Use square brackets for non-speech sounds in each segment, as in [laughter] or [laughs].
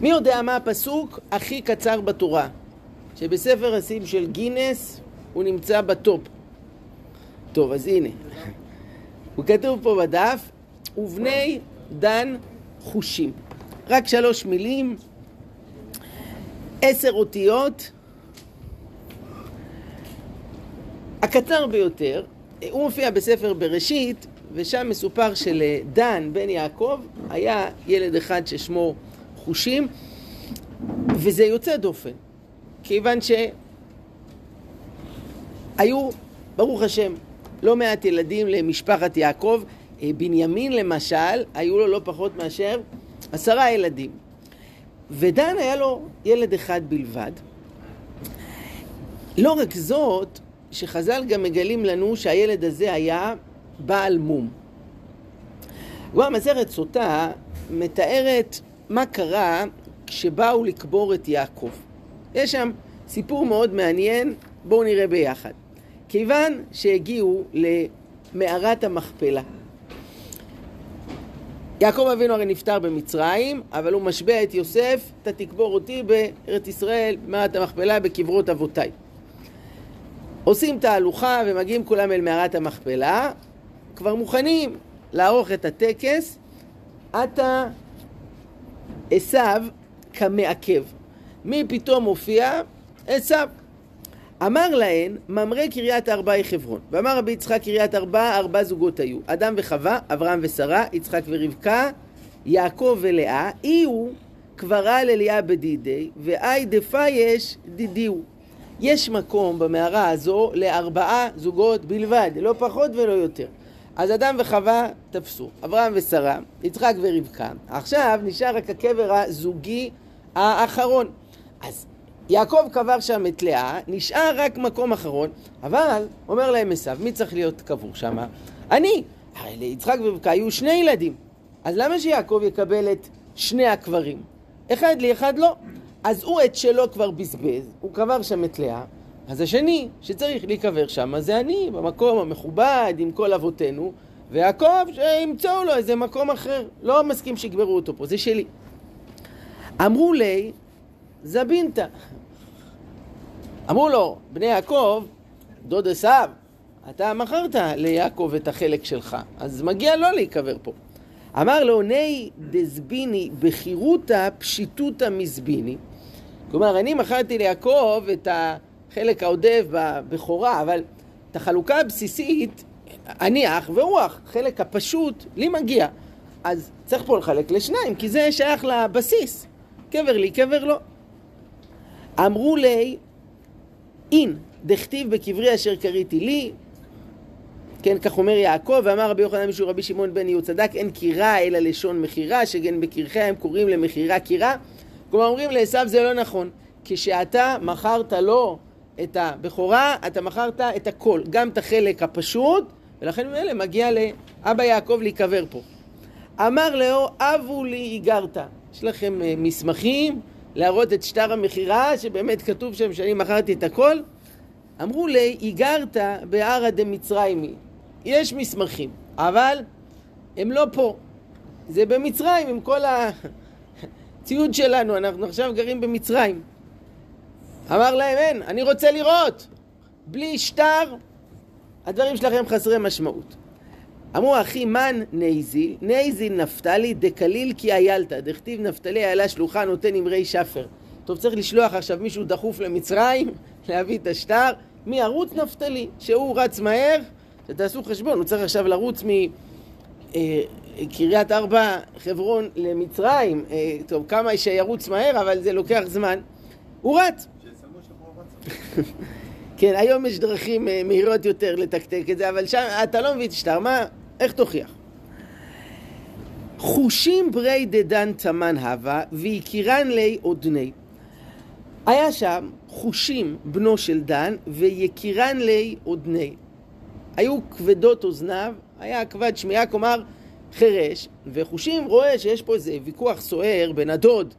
מי יודע מה הפסוק הכי קצר בתורה? שבספר השים של גינס הוא נמצא בטופ. טוב, אז הנה. הוא כתוב פה בדף, ובני דן חושים. רק שלוש מילים, עשר אותיות. הקצר ביותר, הוא מופיע בספר בראשית, ושם מסופר שלדן בן יעקב היה ילד אחד ששמו חושים, וזה יוצא דופן, כיוון שהיו, ברוך השם, לא מעט ילדים למשפחת יעקב. בנימין למשל, היו לו לא פחות מאשר עשרה ילדים. ודן היה לו ילד אחד בלבד. לא רק זאת, שחז"ל גם מגלים לנו שהילד הזה היה בעל מום. כבר מסכת סוטה מתארת מה קרה כשבאו לקבור את יעקב. יש שם סיפור מאוד מעניין, בואו נראה ביחד. כיוון שהגיעו למערת המכפלה. יעקב אבינו הרי נפטר במצרים, אבל הוא משביע את יוסף, אתה תקבור אותי בארץ ישראל, במערת המכפלה, בקברות אבותיי. עושים תהלוכה ומגיעים כולם אל מערת המכפלה, כבר מוכנים לערוך את הטקס, עתה עשיו כמעכב. מי פתאום מופיע? עשיו. אמר להן, ממרא קריית ארבע היא חברון. ואמר רבי יצחק קריית ארבע, ארבע זוגות היו. אדם וחווה, אברהם ושרה, יצחק ורבקה, יעקב ולאה, אי הוא קברה ללאה בדידי, ואי דפייש דידיהו. יש מקום במערה הזו לארבעה זוגות בלבד, לא פחות ולא יותר. אז אדם וחווה תפסו, אברהם ושרה, יצחק ורבקה. עכשיו נשאר רק הקבר הזוגי האחרון. אז יעקב קבר שם את לאה, נשאר רק מקום אחרון, אבל אומר להם עשיו, מי צריך להיות קבור שם? אני. הרי ליצחק ורבקה היו שני ילדים, אז למה שיעקב יקבל את שני הקברים? אחד לי, אחד לא. אז הוא את שלו כבר בזבז, הוא קבר שם את לאה, אז השני שצריך להיקבר שם זה אני, במקום המכובד עם כל אבותינו, ויעקב שימצאו לו איזה מקום אחר, לא מסכים שיקברו אותו פה, זה שלי. אמרו לי, זבינתא. אמרו לו, בני יעקב, דוד עשיו, אתה מכרת ליעקב את החלק שלך, אז מגיע לו להיקבר פה. אמר לו, ני דזביני בחירותא פשיטותא מזביני. כלומר, אני מכרתי ליעקב את החלק העודף בבכורה, אבל את החלוקה הבסיסית, אני אח ורוח, חלק הפשוט, לי מגיע. אז צריך פה לחלק לשניים, כי זה שייך לבסיס. קבר לי, קבר לא. אמרו לי, אין, דכתיב בקברי אשר קריתי לי, כן, כך אומר יעקב, ואמר רבי יוחנן משהו רבי שמעון בן יהוא צדק, אין קירה אלא לשון מכירה, שכן בקרחי הם קוראים למכירה קירה. כלומר, אומרים לעשו זה לא נכון. כשאתה מכרת לו את הבכורה, אתה מכרת את הכל, גם את החלק הפשוט, ולכן ממילא מגיע לאבא יעקב להיקבר פה. אמר לאו, אבו לי היגרת. יש לכם uh, מסמכים להראות את שטר המכירה, שבאמת כתוב שם שאני מכרתי את הכל? אמרו ליה, איגרתא בארעא דמצרים היא. יש מסמכים, אבל הם לא פה. זה במצרים עם כל הציוד [laughs] שלנו, אנחנו עכשיו גרים במצרים. אמר להם, אין, אני רוצה לראות. בלי שטר, הדברים שלכם חסרי משמעות. אמרו אחי מאן ניזיל, ניזיל נפתלי דקליל כי איילתא, דכתיב נפתלי איילה שלוחה הנותן אמרי שפר. טוב, צריך לשלוח עכשיו מישהו דחוף למצרים, [laughs] להביא את השטר, מערוץ נפתלי, שהוא רץ מהר, שתעשו חשבון, הוא צריך עכשיו לרוץ מקריית אה, ארבע, חברון למצרים, אה, טוב, כמה שירוץ מהר, אבל זה לוקח זמן. הוא רץ. כן, היום יש דרכים אה, מהירות יותר לתקתק את זה, אבל שם אתה לא מבין שטר, מה, איך תוכיח? חושים ברי דדן תמן הווה ויקירן לי עודני. היה שם חושים בנו של דן ויקירן לי עודני. היו כבדות אוזניו, היה כבד שמיעה, כלומר חירש, וחושים רואה שיש פה איזה ויכוח סוער בין הדוד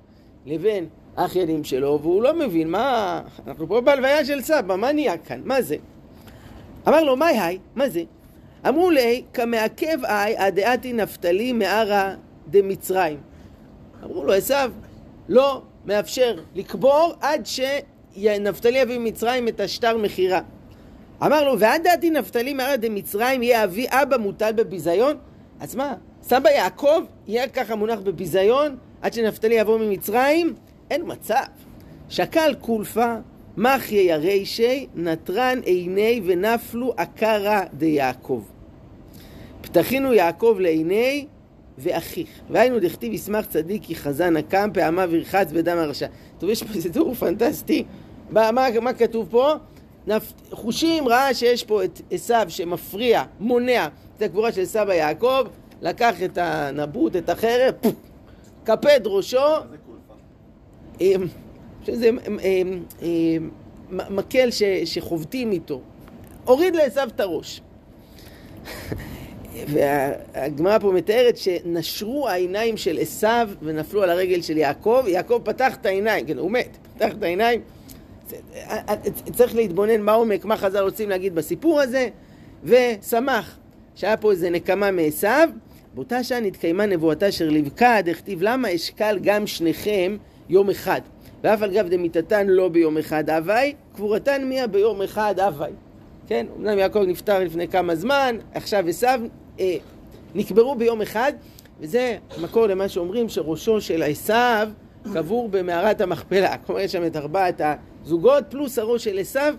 לבין האחיינים שלו, והוא לא מבין מה... אנחנו פה בהלוויה של סבא, מה נהיה כאן? מה זה? אמר לו, מה היי? מה זה? אמרו לי, כמעכב אי הדעתי נפתלי מערה דמצרים. אמרו לו, עשיו, לא מאפשר לקבור עד שנפתלי יביא ממצרים את השטר מכירה. אמר לו, ועד דעתי נפתלי מארד דמצרים יהיה אבי אבא מוטל בביזיון? אז מה, סבא יעקב יהיה ככה מונח בביזיון עד שנפתלי יבוא ממצרים? אין מצב. שקל קולפה, מחיה ירישי, נטרן עיני ונפלו עקרא דיעקב. פתחינו יעקב לעיני ואחיך. והיינו דכתיב ישמח צדיק כי חזן הקם פעמה וירחץ בדם הרשע. טוב, יש פה איזה תיאור פנטסטי. מה, מה, מה כתוב פה? נפ... חושים ראה שיש פה את עשיו שמפריע, מונע את הקבורה של סבא יעקב, לקח את הנבוט, את החרב, קפד ראשו. שזה מקל שחובטים איתו. הוריד לעשו את הראש. [laughs] והגמרא פה מתארת שנשרו העיניים של עשו ונפלו על הרגל של יעקב. יעקב פתח את העיניים, כן, הוא מת, פתח את העיניים. צריך להתבונן מה עומק, מה חז"ל רוצים להגיד בסיפור הזה, ושמח שהיה פה איזה נקמה מעשו. באותה שעה נתקיימה נבואתה של רבקה, דכתיב למה אשקל גם שניכם יום אחד. ואף על גב דמיתתן לא ביום אחד הווי, קבורתן מיה ביום אחד הווי. כן, אמנם יעקב נפטר לפני כמה זמן, עכשיו עשיו אה, נקברו ביום אחד, וזה מקור למה שאומרים שראשו של עשיו קבור במערת המכפלה. [laughs] כלומר, יש שם את ארבעת הזוגות פלוס הראש של עשיו.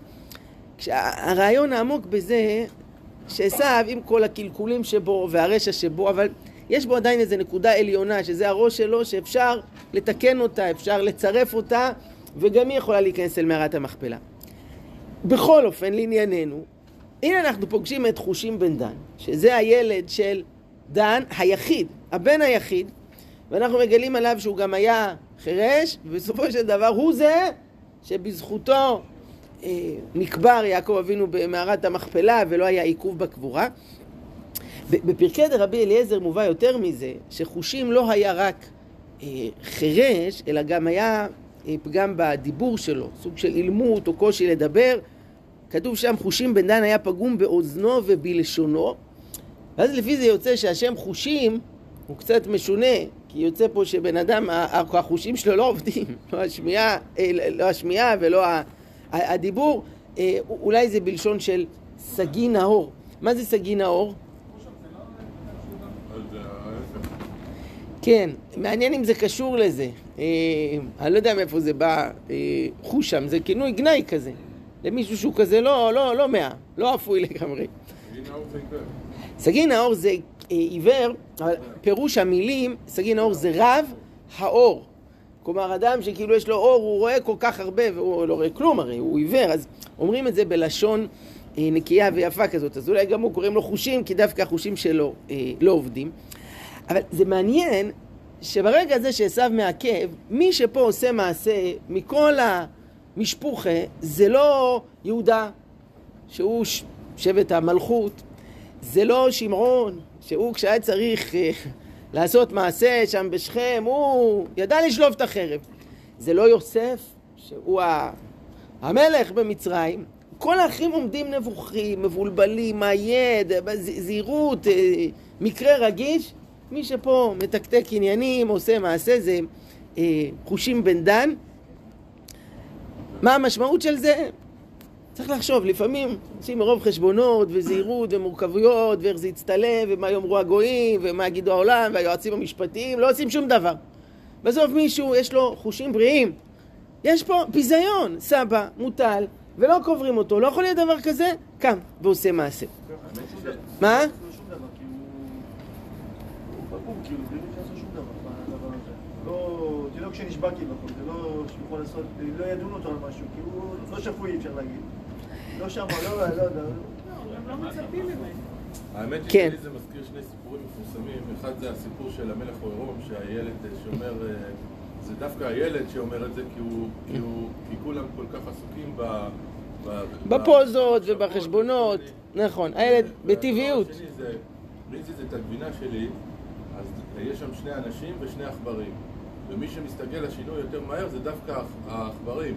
הרעיון העמוק בזה שעשיו, עם כל הקלקולים שבו והרשע שבו, אבל יש בו עדיין איזו נקודה עליונה, שזה הראש שלו, שאפשר לתקן אותה, אפשר לצרף אותה, וגם היא יכולה להיכנס אל מערת המכפלה. בכל אופן, לענייננו, הנה אנחנו פוגשים את חושים בן דן, שזה הילד של דן היחיד, הבן היחיד, ואנחנו מגלים עליו שהוא גם היה חירש, ובסופו של דבר הוא זה שבזכותו אה, נקבר יעקב אבינו במערת המכפלה ולא היה עיכוב בקבורה. בפרקי דרבי אליעזר מובא יותר מזה, שחושים לא היה רק חירש, אלא גם היה אה, פגם בדיבור שלו, סוג של אילמות או קושי לדבר. כתוב שם חושים בן דן היה פגום באוזנו ובלשונו, ואז לפי זה יוצא שהשם חושים הוא קצת משונה, כי יוצא פה שבן אדם, החושים שלו לא עובדים, [laughs] לא השמיעה, אה, לא השמיעה ולא הדיבור, אולי זה בלשון של סגי נאור. מה זה סגי נאור? כן, מעניין אם זה קשור לזה. אה, אני לא יודע מאיפה זה בא, אה, חושם, זה כינוי גנאי כזה. למישהו שהוא כזה לא, לא, לא מאה, לא אפוי לגמרי. סגי נאור זה אה, עיוור, אבל פירוש המילים, סגי נאור זה רב האור. כלומר, אדם שכאילו יש לו אור, הוא רואה כל כך הרבה, והוא לא רואה כלום הרי, הוא עיוור, אז אומרים את זה בלשון אה, נקייה ויפה כזאת. אז אולי גם הוא קוראים לו חושים, כי דווקא החושים שלו אה, לא עובדים. אבל זה מעניין שברגע הזה שעשו מעכב, מי שפה עושה מעשה מכל המשפוחה זה לא יהודה, שהוא שבט המלכות, זה לא שמעון, שהוא כשהיה צריך אה, [laughs] לעשות מעשה שם בשכם, הוא ידע לשלוף את החרב. זה לא יוסף, שהוא המלך במצרים. כל האחרים עומדים נבוכים, מבולבלים, מה יהיה, זהירות, אה, מקרה רגיש. מי שפה מתקתק עניינים, עושה מעשה, זה אה, חושים בן דן. מה המשמעות של זה? צריך לחשוב, לפעמים עושים מרוב חשבונות וזהירות ומורכבויות ואיך זה יצטלם ומה יאמרו הגויים ומה יגידו העולם והיועצים המשפטיים, לא עושים שום דבר. בסוף מישהו יש לו חושים בריאים. יש פה ביזיון, סבא, מוטל, ולא קוברים אותו, לא יכול להיות דבר כזה, קם ועושה מעשה. מה? כאילו, בלי לעשות שום דבר בדבר הזה. לא, זה לא כשנשבע כביכול, זה לא שהוא יכול לעשות, לא ידון אותו על משהו, כי הוא לא שפוי אפשר להגיד. לא שם, לא, לא, לא. לא מצפים ממנו. האמת היא שלי זה מזכיר שני סיפורים מפורסמים, אחד זה הסיפור של המלך עירום, שהילד שאומר, זה דווקא הילד שאומר את זה כי, הוא, כי, הוא, כי כולם כל כך עסוקים ב... בפוזות ובחשבונות, נכון, הילד בטבעיות. מי זה את הגבינה שלי, יש שם שני אנשים ושני עכברים. ומי שמסתגל לשינוי יותר מהר זה דווקא העכברים.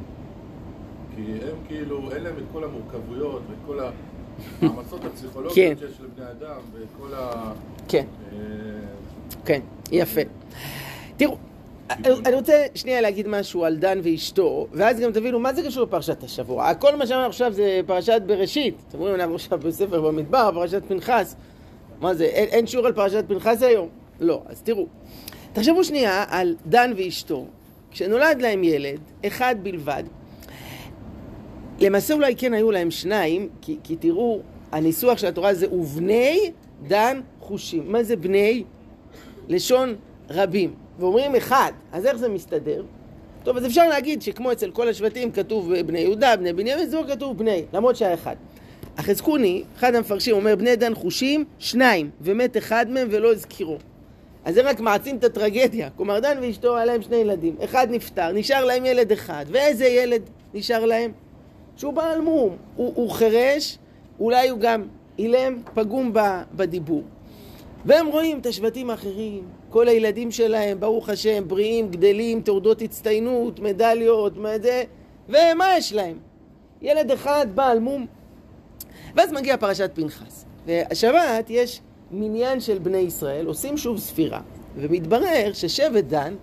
כי הם כאילו, אין להם את כל המורכבויות ואת כל המאמצות הפסיכולוגיות כן. שיש לבני אדם ואת כל ה... כן. אה... כן, יפה. תראו, אני רוצה שנייה להגיד משהו על דן ואשתו, ואז גם תבינו מה זה קשור לפרשת השבוע. כל מה שאמרנו עכשיו זה פרשת בראשית. אתם רואים, אנחנו עכשיו בספר במדבר, פרשת פנחס. מה זה, אין, אין שיעור על פרשת פנחס היום? לא. אז תראו, תחשבו שנייה על דן ואשתו. כשנולד להם ילד, אחד בלבד, למעשה אולי כן היו להם שניים, כי, כי תראו, הניסוח של התורה זה ובני דן חושים. מה זה בני? לשון רבים. ואומרים אחד, אז איך זה מסתדר? טוב, אז אפשר להגיד שכמו אצל כל השבטים כתוב בני יהודה, בני בנימין, זה לא כתוב בני, למרות שהיה אחד. החזקוני, אחד המפרשים, אומר בני דן חושים, שניים, ומת אחד מהם ולא הזכירו. אז זה רק מעצים את הטרגדיה. כלומר, דן ואשתו היה להם שני ילדים. אחד נפטר, נשאר להם ילד אחד. ואיזה ילד נשאר להם? שהוא בעל מום. הוא, הוא חירש, אולי הוא גם אילם, פגום בדיבור. והם רואים את השבטים האחרים, כל הילדים שלהם, ברוך השם, בריאים, גדלים, תעודות הצטיינות, מדליות, מה זה, ומה יש להם? ילד אחד בעל מום. ואז מגיע פרשת פנחס. והשבת יש מניין של בני ישראל, עושים שוב ספירה, ומתברר ששבט דן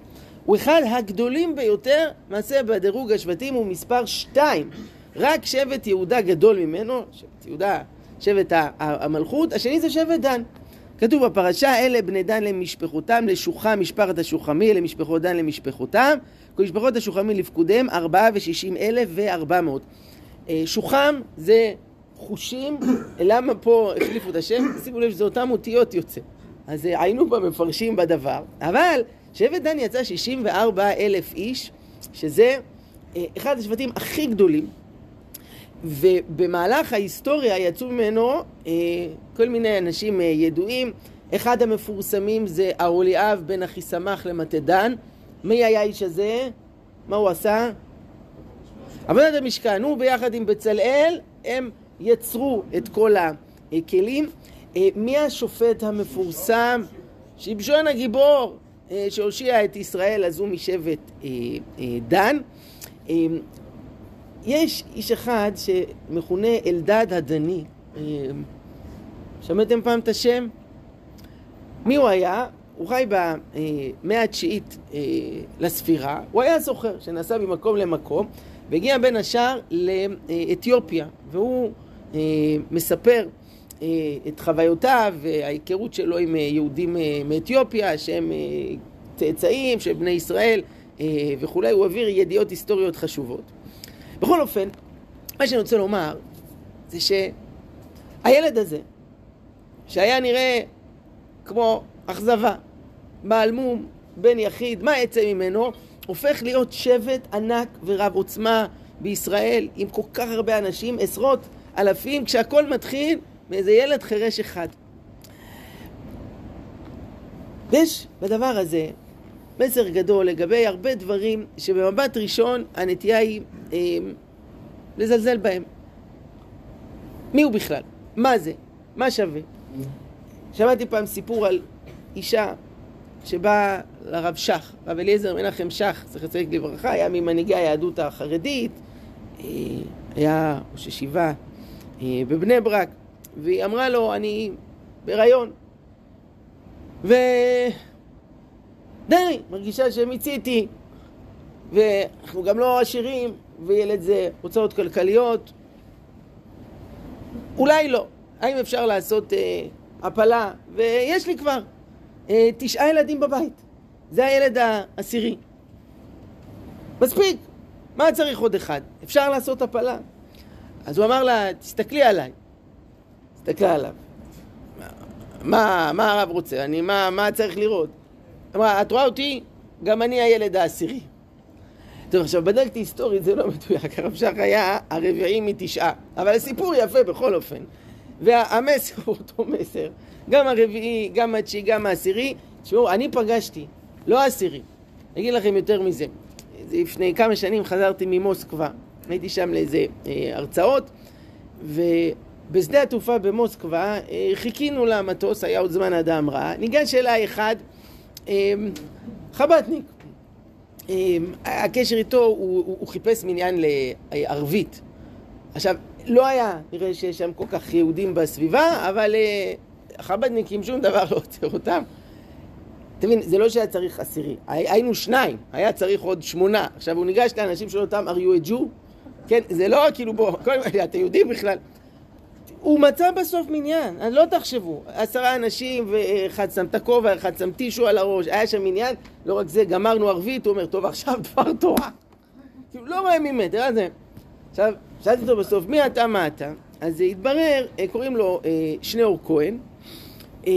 הוא אחד הגדולים ביותר, למעשה בדירוג השבטים הוא מספר שתיים. רק שבט יהודה גדול ממנו, שבט יהודה, שבט המלכות, השני זה שבט דן. כתוב בפרשה, אלה בני דן למשפחותם, לשוחם משפחת השוחמי, למשפחות דן למשפחותם, כל משפחות השוחמי לפקודיהם, ארבעה ושישים אלף וארבע מאות. אה, שוחם זה חושים, למה פה החליפו את השם? שימו לב שזה אותם אותיות יוצא. אז אה, היינו במפרשים בדבר, אבל שבט דן יצא 64 אלף איש, שזה אה, אחד השבטים הכי גדולים, ובמהלך ההיסטוריה יצאו ממנו אה, כל מיני אנשים ידועים. אחד המפורסמים זה אהוליאב בן אחיסמך למטדן. מי היה האיש הזה? מה הוא עשה? עבודת המשכן. הוא ביחד עם בצלאל, הם יצרו את כל הכלים. אה, מי השופט המפורסם? שמשון הגיבור אה, שהושיע את ישראל, אז הוא משבט אה, דן. יש איש אחד שמכונה אלדד הדני. שמעתם פעם את השם? מי הוא היה? הוא חי במאה התשיעית לספירה. הוא היה סוחר שנסע ממקום למקום והגיע בין השאר לאתיופיה. והוא מספר את חוויותיו וההיכרות שלו עם יהודים מאתיופיה שהם צאצאים של בני ישראל וכולי. הוא העביר ידיעות היסטוריות חשובות. בכל אופן, מה שאני רוצה לומר זה שהילד הזה, שהיה נראה כמו אכזבה, בעל מום, בן יחיד, מה יצא ממנו? הופך להיות שבט ענק ורב עוצמה בישראל עם כל כך הרבה אנשים, עשרות אלפים, כשהכל מתחיל מאיזה ילד חירש אחד. ויש בדבר הזה מסר גדול לגבי הרבה דברים שבמבט ראשון הנטייה היא אה, לזלזל בהם. מי הוא בכלל? מה זה? מה שווה? שמעתי פעם סיפור על אישה שבאה לרב שך, רב אליעזר מנחם שך, זכר צדיק לברכה, היה ממנהיגי היהדות החרדית, אה, היה ראש ישיבה בבני ברק, והיא אמרה לו, אני בהיריון. ו... די, מרגישה שמיציתי. ואנחנו גם לא עשירים, וילד זה הוצאות כלכליות. אולי לא. האם אפשר לעשות אה, הפלה? ויש לי כבר אה, תשעה ילדים בבית. זה הילד העשירי. מספיק. מה צריך עוד אחד? אפשר לעשות הפלה. אז הוא אמר לה, תסתכלי עליי. תסתכלה עליו. מה, מה הרב רוצה? אני, מה, מה צריך לראות? אמרה, את רואה אותי? גם אני הילד העשירי. טוב, עכשיו בדקתי היסטורית, זה לא מדויק, הרב שך היה הרביעי מתשעה, אבל הסיפור יפה בכל אופן. והמסר הוא [laughs] אותו מסר, גם הרביעי, גם התשיעי, גם העשירי. תשמעו, אני פגשתי, לא העשירי, אני אגיד לכם יותר מזה. לפני כמה שנים חזרתי ממוסקבה, הייתי שם לאיזה אה, הרצאות, ובשדה התעופה במוסקבה אה, חיכינו למטוס, היה עוד זמן אדם רע, ניגש אליי אחד אמ, חב"דניק. אמ, הקשר איתו, הוא, הוא, הוא חיפש מניין לערבית. עכשיו, לא היה נראה שיש שם כל כך יהודים בסביבה, אבל אה, חב"דניקים, שום דבר [laughs] לא עוצר אותם. תבין, זה לא שהיה צריך עשירי, היינו שניים, היה צריך עוד שמונה. עכשיו הוא ניגש לאנשים של אותם, are you a Jew? כן, זה לא כאילו בוא, אתה יהודי בכלל. הוא מצא בסוף מניין, לא תחשבו, עשרה אנשים ואחד שם את הכובע, אחד שם טישו על הראש, היה שם מניין, לא רק זה, גמרנו ערבית, הוא אומר, טוב עכשיו דבר תורה. כאילו, לא רואה ממטר, אז זה. עכשיו, שאלתי אותו בסוף, מי אתה, מה אתה? אז התברר, אה, קוראים לו אה, שניאור כהן, אה,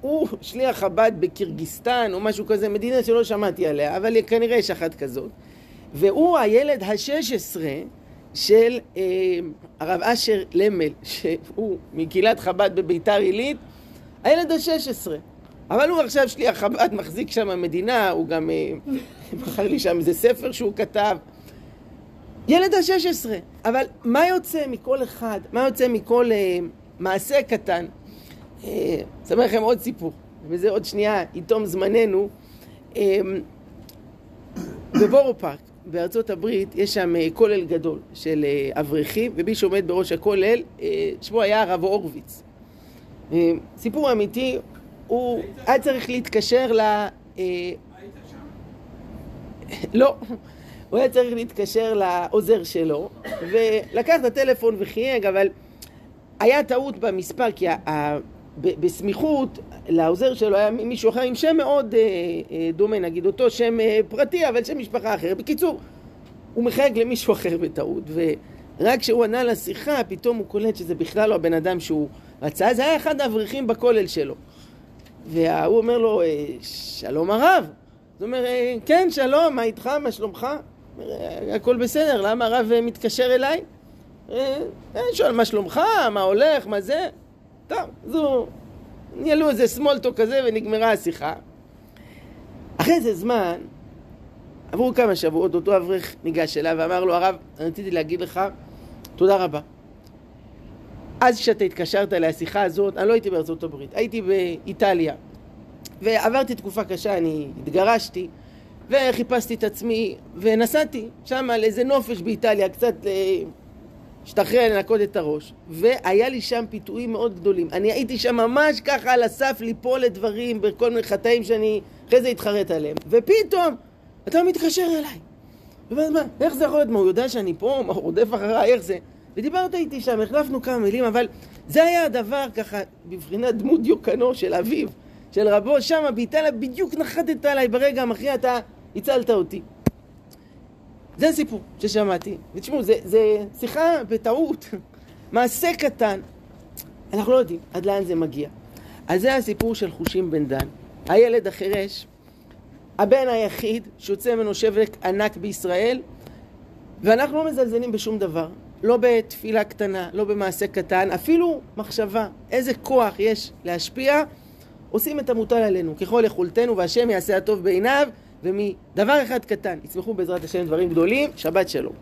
הוא שליח חב"ד בקירגיסטן או משהו כזה, מדינה שלא שמעתי עליה, אבל כנראה יש אחת כזאת. והוא הילד השש עשרה של אה, הרב אשר למל, שהוא מקהילת חב"ד בביתר עילית, הילד השש עשרה. אבל הוא עכשיו שליח חב"ד, מחזיק שם מדינה, הוא גם אה, [laughs] בחר לי שם איזה ספר שהוא כתב. ילד השש עשרה. אבל מה יוצא מכל אחד, מה יוצא מכל אה, מעשה קטן? אה, לכם עוד סיפור, וזה עוד שנייה, איתום זמננו. אה, בבורו פארק, בארצות הברית, יש שם אה, כולל גדול של אה, אברכים, ומי שעומד בראש הכולל, אה, שמו היה הרב הורוביץ. סיפור אמיתי, הוא היה צריך להתקשר ל... [laughs] לא, הוא היה צריך להתקשר לעוזר שלו, ולקח את הטלפון וחייג, אבל היה טעות במספר, כי ה- ה- בסמיכות לעוזר שלו היה מישהו אחר עם שם מאוד אה, אה, דומה, נגיד אותו שם אה, פרטי, אבל שם משפחה אחר. בקיצור, הוא מחייג למישהו אחר בטעות, ורק כשהוא ענה לשיחה, פתאום הוא קולט שזה בכלל לא הבן אדם שהוא רצה. זה היה אחד האברכים בכולל שלו. והוא אומר לו, "אה, שלום הרב. אז הוא אומר, "אה, כן, שלום, מה איתך, מה שלומך? הוא אומר, "אה, הכל בסדר, למה הרב אה, מתקשר אליי? "אה, אה, שואל, מה שלומך, מה הולך, מה זה? טוב, זו... ניהלו איזה סמולטו כזה ונגמרה השיחה. אחרי איזה זמן, עברו כמה שבועות, אותו אברך ניגש אליו ואמר לו, הרב, רציתי להגיד לך תודה רבה. אז כשאתה התקשרת לשיחה הזאת, אני לא הייתי בארצות הברית, הייתי באיטליה. ועברתי תקופה קשה, אני התגרשתי, וחיפשתי את עצמי, ונסעתי שם על איזה נופש באיטליה, קצת להשתחרר, לנקות את הראש. והיה לי שם פיתויים מאוד גדולים. אני הייתי שם ממש ככה על הסף ליפול לדברים, בכל מיני חטאים שאני אחרי זה אתחרט עליהם. ופתאום, אתה מתקשר אליי. ומה, מה, איך זה יכול להיות? מה, הוא יודע שאני פה? מה, הוא רודף אחריי? איך זה? ודיברת איתי שם, החלפנו כמה מילים, אבל זה היה הדבר ככה, בבחינת דמות דיוקנו של אביו, של רבו, שמה באיטליה, בדיוק נחתת עליי ברגע המכריע, אתה הצלת אותי. זה הסיפור ששמעתי. ותשמעו, זה, זה שיחה בטעות, [laughs] מעשה קטן. אנחנו לא יודעים עד לאן זה מגיע. אז זה הסיפור של חושים בן דן. הילד החירש, הבן היחיד שיוצא ממנו שבק ענק בישראל, ואנחנו לא מזלזלים בשום דבר. לא בתפילה קטנה, לא במעשה קטן, אפילו מחשבה. איזה כוח יש להשפיע, עושים את המוטל עלינו, ככל יכולתנו, והשם יעשה הטוב בעיניו, ומדבר אחד קטן יצמחו בעזרת השם דברים גדולים. שבת שלום.